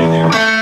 I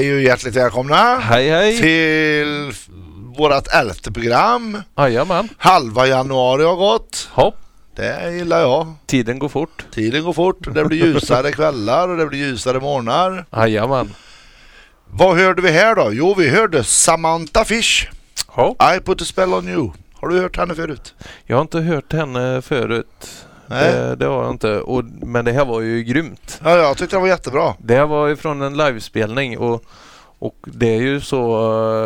Hej och hjärtligt välkomna Hej hej! till vårat elfte program. Jajamän. Halva januari har gått. Hopp, Det gillar jag. tiden går fort. Tiden går fort. Det blir ljusare kvällar och det blir ljusare morgnar. Jajamän. Vad hörde vi här då? Jo, vi hörde Samantha Fish. Hopp. I put a spell on you. Har du hört henne förut? Jag har inte hört henne förut. Det, det har jag inte. Och, men det här var ju grymt. Ja, jag tyckte det var jättebra. Det här var ju från en livespelning och, och det är ju så,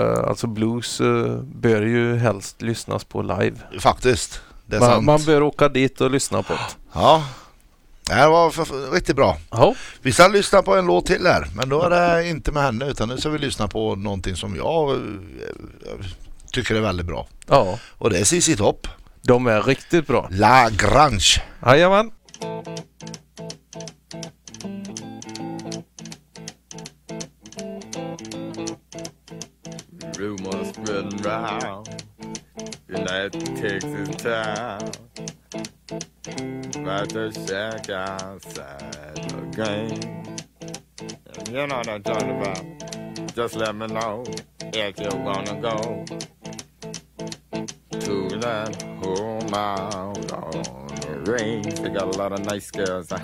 eh, alltså blues eh, bör ju helst lyssnas på live. Faktiskt. Det är Man, sant. man bör åka dit och lyssna på det. Ja. Det här var för, för, riktigt bra. Hopp. Vi ska lyssna på en låt till här. Men då är det inte med henne utan nu ska vi lyssna på någonting som jag eh, tycker är väldigt bra. Ja, Och det är ZZ Top. De är riktigt bra. La Grange. Jajamän. Rumors spreading round United Texas town About the shack outside the game You know what I'm talking about Just let me know if you wanna go To that home out on the range They got a lot of nice girls huh?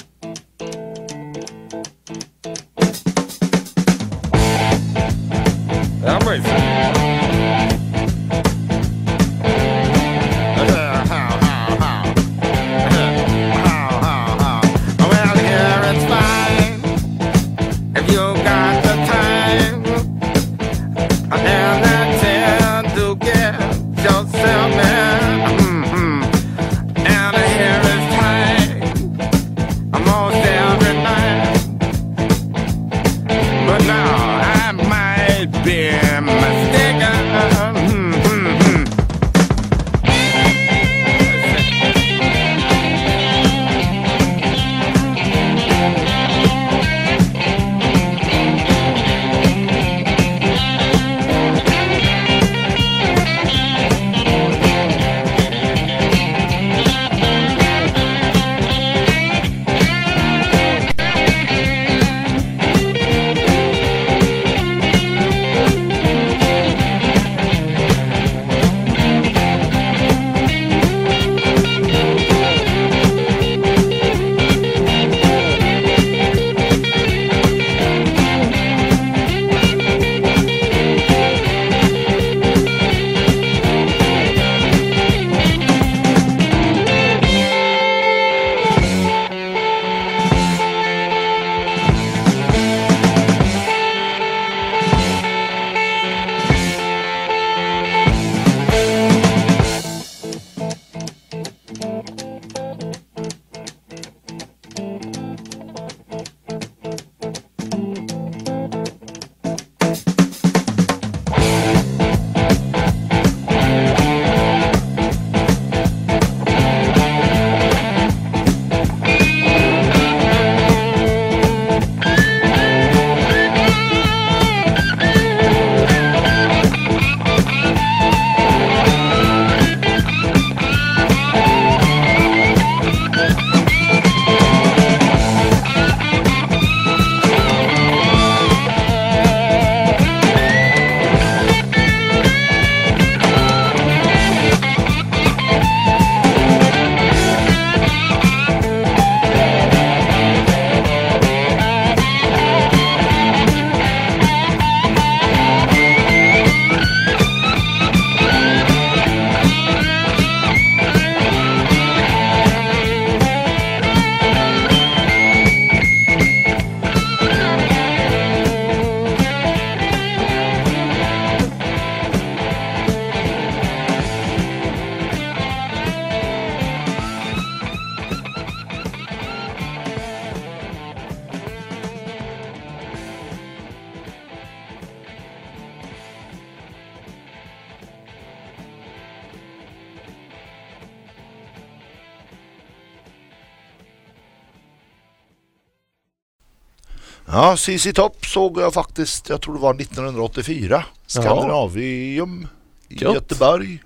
Ja, ZZ Top såg jag faktiskt, jag tror det var 1984. Skandinavium i Gött. Göteborg.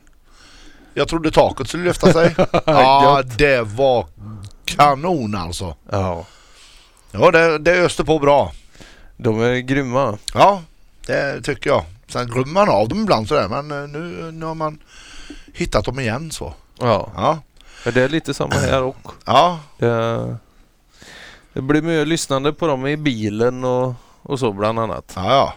Jag trodde taket skulle lyfta sig. ja, det var kanon alltså. Ja. Ja, det, det öste på bra. De är grymma. Ja, det tycker jag. Sen glömmer man av dem ibland sådär men eh, nu, nu har man hittat dem igen så. Ja, Ja, men det är lite samma här och ja, det, det blir mycket lyssnande på dem i bilen och, och så bland annat. ja, ja.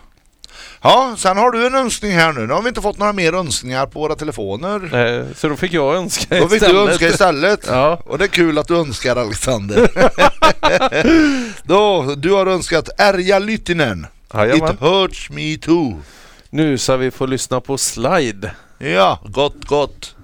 Ja, sen har du en önskning här nu. Nu har vi inte fått några mer önskningar på våra telefoner. Så då fick jag önska Då fick du önska istället. Ja, Och det är kul att du önskar Alexander. Då, du har önskat Erja Lyttinen. jajamän. It hurts me too. Nu ska vi få lyssna på Slide. Ja, gott, gott.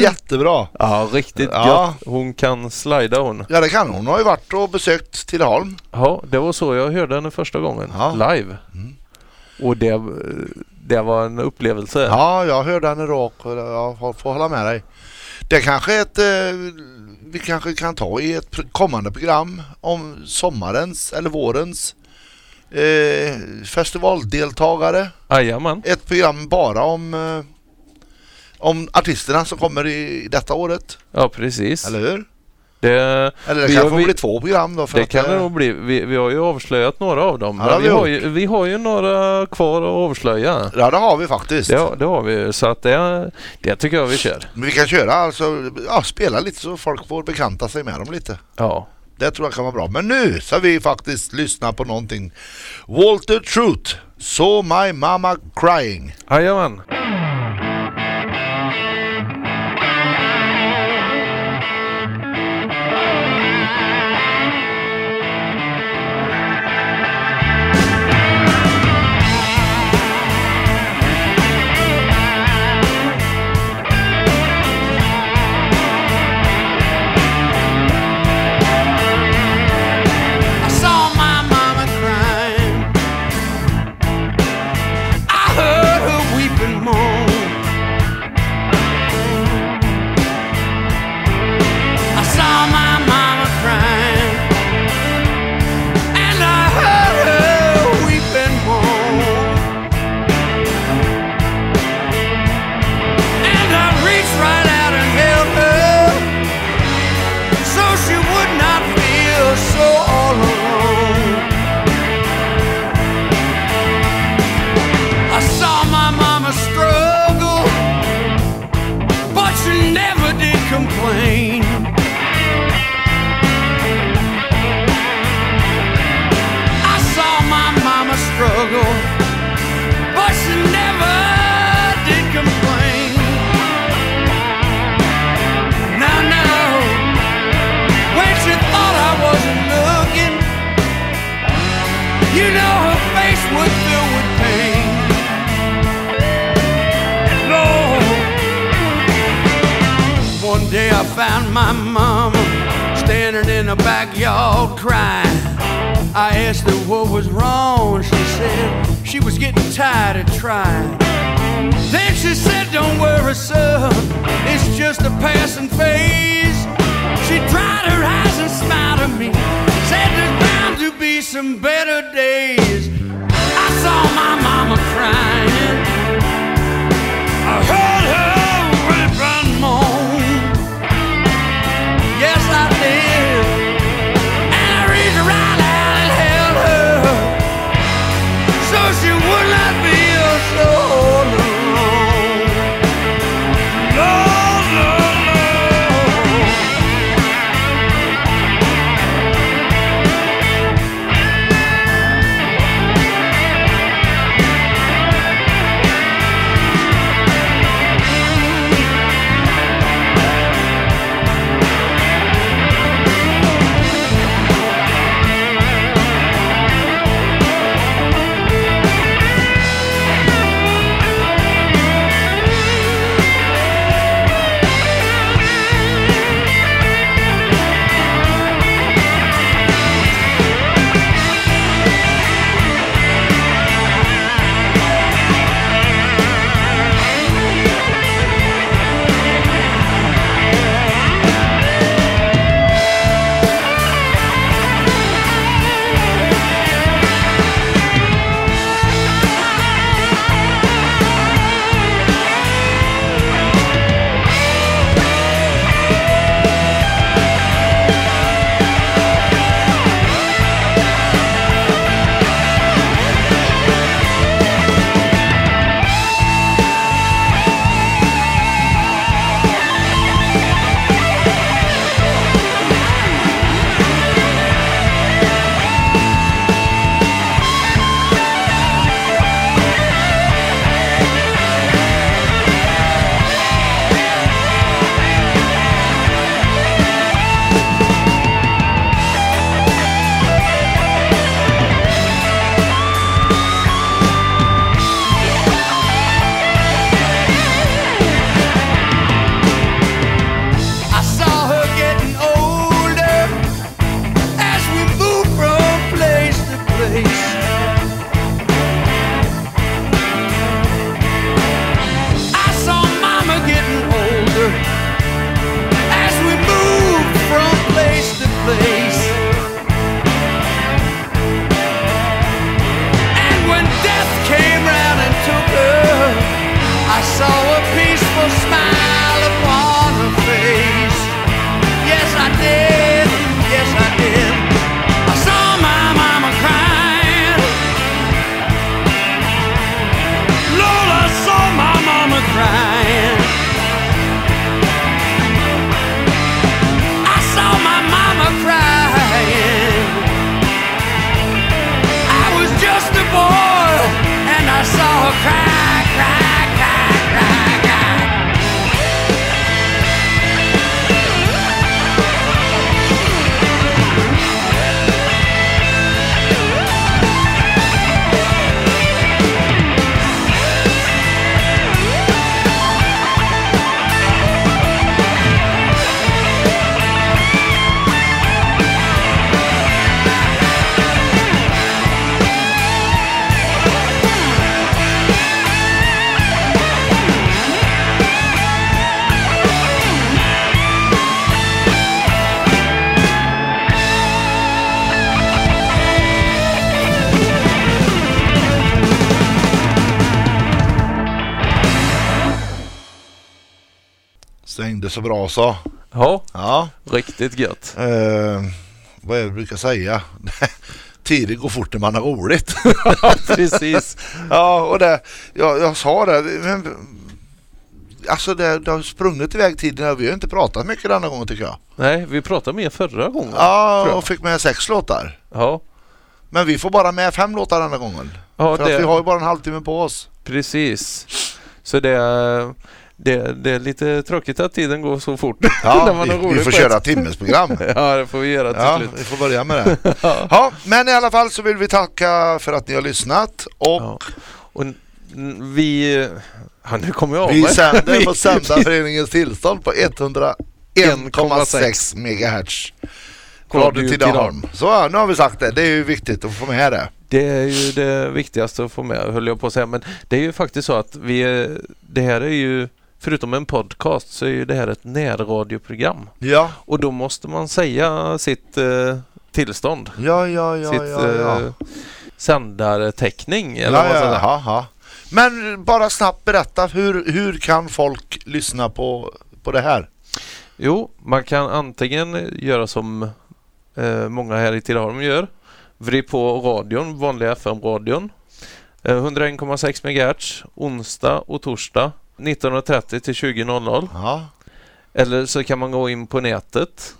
Jättebra. Ja, riktigt Ja. gött. Hon kan slida hon. Ja det kan hon. Hon har ju varit och besökt Tidaholm. Ja, det var så jag hörde henne första gången. Ja. Live. Och det, det var en upplevelse. Ja, jag hörde henne rak och jag får- hålla med dig. Det kanske är ett, eh, vi kanske kan ta i ett kommande program om sommarens eller vårens eh, festivaldeltagare. Jajamän. Ett program bara om, eh, om artisterna som kommer i detta året. Ja, precis. Eller hur? Det, Eller det kanske vi- två program då. För det att, kan det eh, nog bli. Vi, vi har ju avslöjat några av dem. Ja, har vi, vi har ju, vi har ju några kvar att avslöja. Ja det har vi faktiskt. Har- det har vi. Så att det, det tycker jag vi kör. Men vi kan köra alltså, ja, spela lite så folk får bekanta sig med dem lite. Ja. Det tror jag kan vara bra. Men nu ska vi faktiskt lyssna på någonting. Walter Truth, So My Mama Crying. Jajamän. Found my mama standing in the backyard crying. I asked her what was wrong. She said she was getting tired of trying. Then she said, Don't worry, son, it's just a passing phase. She dried her eyes and smiled at me. Said Stängde så bra så. Ja, Ja. riktigt gött. Eh, vad är det jag brukar säga? Tiden går fort när man har roligt. Precis. ja, och det, jag, jag sa det. Men, alltså det, det har sprungit iväg tiden. Vi har inte pratat mycket denna gången tycker jag. Nej, vi pratade mer förra gången. Ja, och fick med sex låtar. Ja, Men vi får bara med fem låtar denna gången. ja För att vi har ju bara en halvtimme på oss. precis. Så det det, det är lite tråkigt att tiden går så fort. Ja, vi, vi får köra ett- timmesprogram. Ja, det får vi göra till Ja, slut. vi får börja med det. Ja, men i alla fall så vill vi tacka för att ni har lyssnat och Ja. Och vi... Ja, nu kommer jag av vi sänder på Sändarföreningens tillstånd på 101,6 MHz. Radio Tidaholm. Så ja, nu har vi sagt det. Det är ju viktigt att få med det. Det är ju det viktigaste att få med, höll jag på att säga. Men det är ju faktiskt så att vi... Det här är ju... Förutom en podcast så är ju det här ett närradioprogram. Ja, Och då måste man säga sitt eh, tillstånd. ja, ja, ja, sitt ja. ja. eh, sändartäckning eller Ja, vad ja, ja, ja. Men bara snabbt berätta, hur, hur kan folk lyssna på, på det här? Jo, man kan antingen göra som eh, många här i Tidaholm gör. Vrid på radion, vanliga FM-radion. Eh, 101,6 MHz onsdag och torsdag 19.30 till 20.00. Ja, Eller så kan man gå in på nätet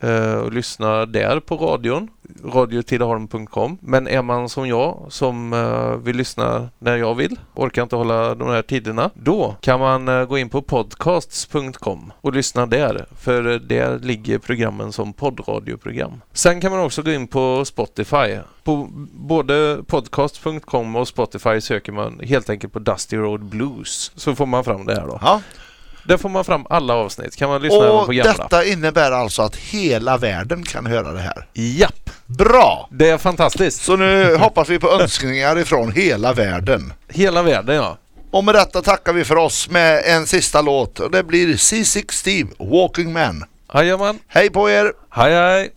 Eh, och lyssna där på radion, radiotidaholm.com. Men är man som jag som eh, vill lyssna när jag vill, orkar inte hålla de här tiderna, då kan man eh, gå in på podcasts.com och lyssna där. För eh, där ligger programmen som poddradioprogram. Sen kan man också gå in på Spotify. På både podcast.com och Spotify söker man helt enkelt på Dusty Road Blues så får man fram det här då. ja. Där får man fram alla avsnitt. Kan man lyssna Och på gamla. detta innebär alltså att hela världen kan höra det här. Japp, Bra! det är fantastiskt. Så nu hoppas vi på önskningar ifrån hela världen. Hela världen ja. Och med detta tackar vi för oss med en sista låt och det blir C6 Steve, Walking Man. Jajamän. Hej på er! Hej hej.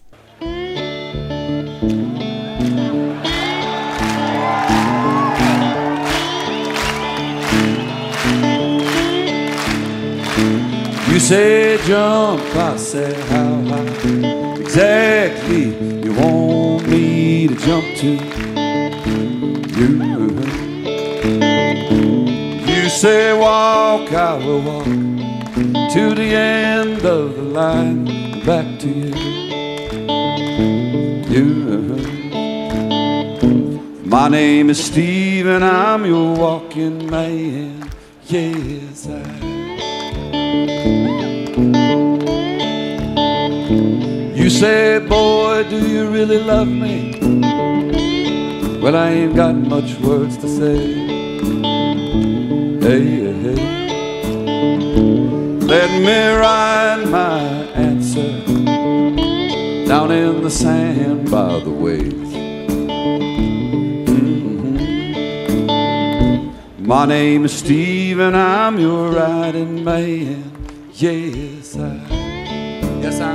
Say jump, I say how high exactly you want me to jump to. You, you say walk, I will walk to the end of the line back to you. You. My name is Steve and I'm your walking man. Yes, I. You say, boy, do you really love me? Well, I ain't got much words to say. Hey, hey. Let me write my answer down in the sand by the waves. Mhm. My name is Steve and I'm your riding man. Yes, I. Yes, I.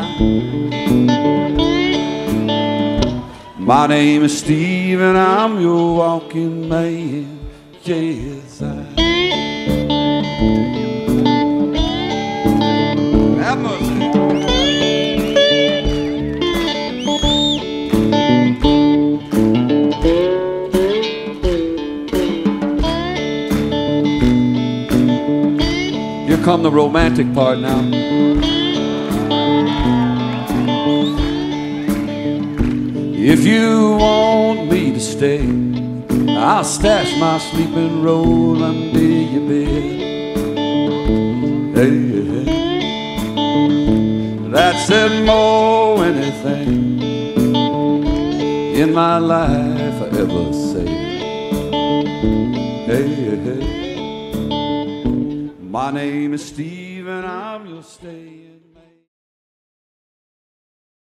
My name is Steve and I'm your walking man. Yes, I. come the romantic part now. If you want me to stay, I'll stash my sleeping roll under your bed. Hey, hey. That's it more anything in my life I ever said. Hey, hey. My name is Steve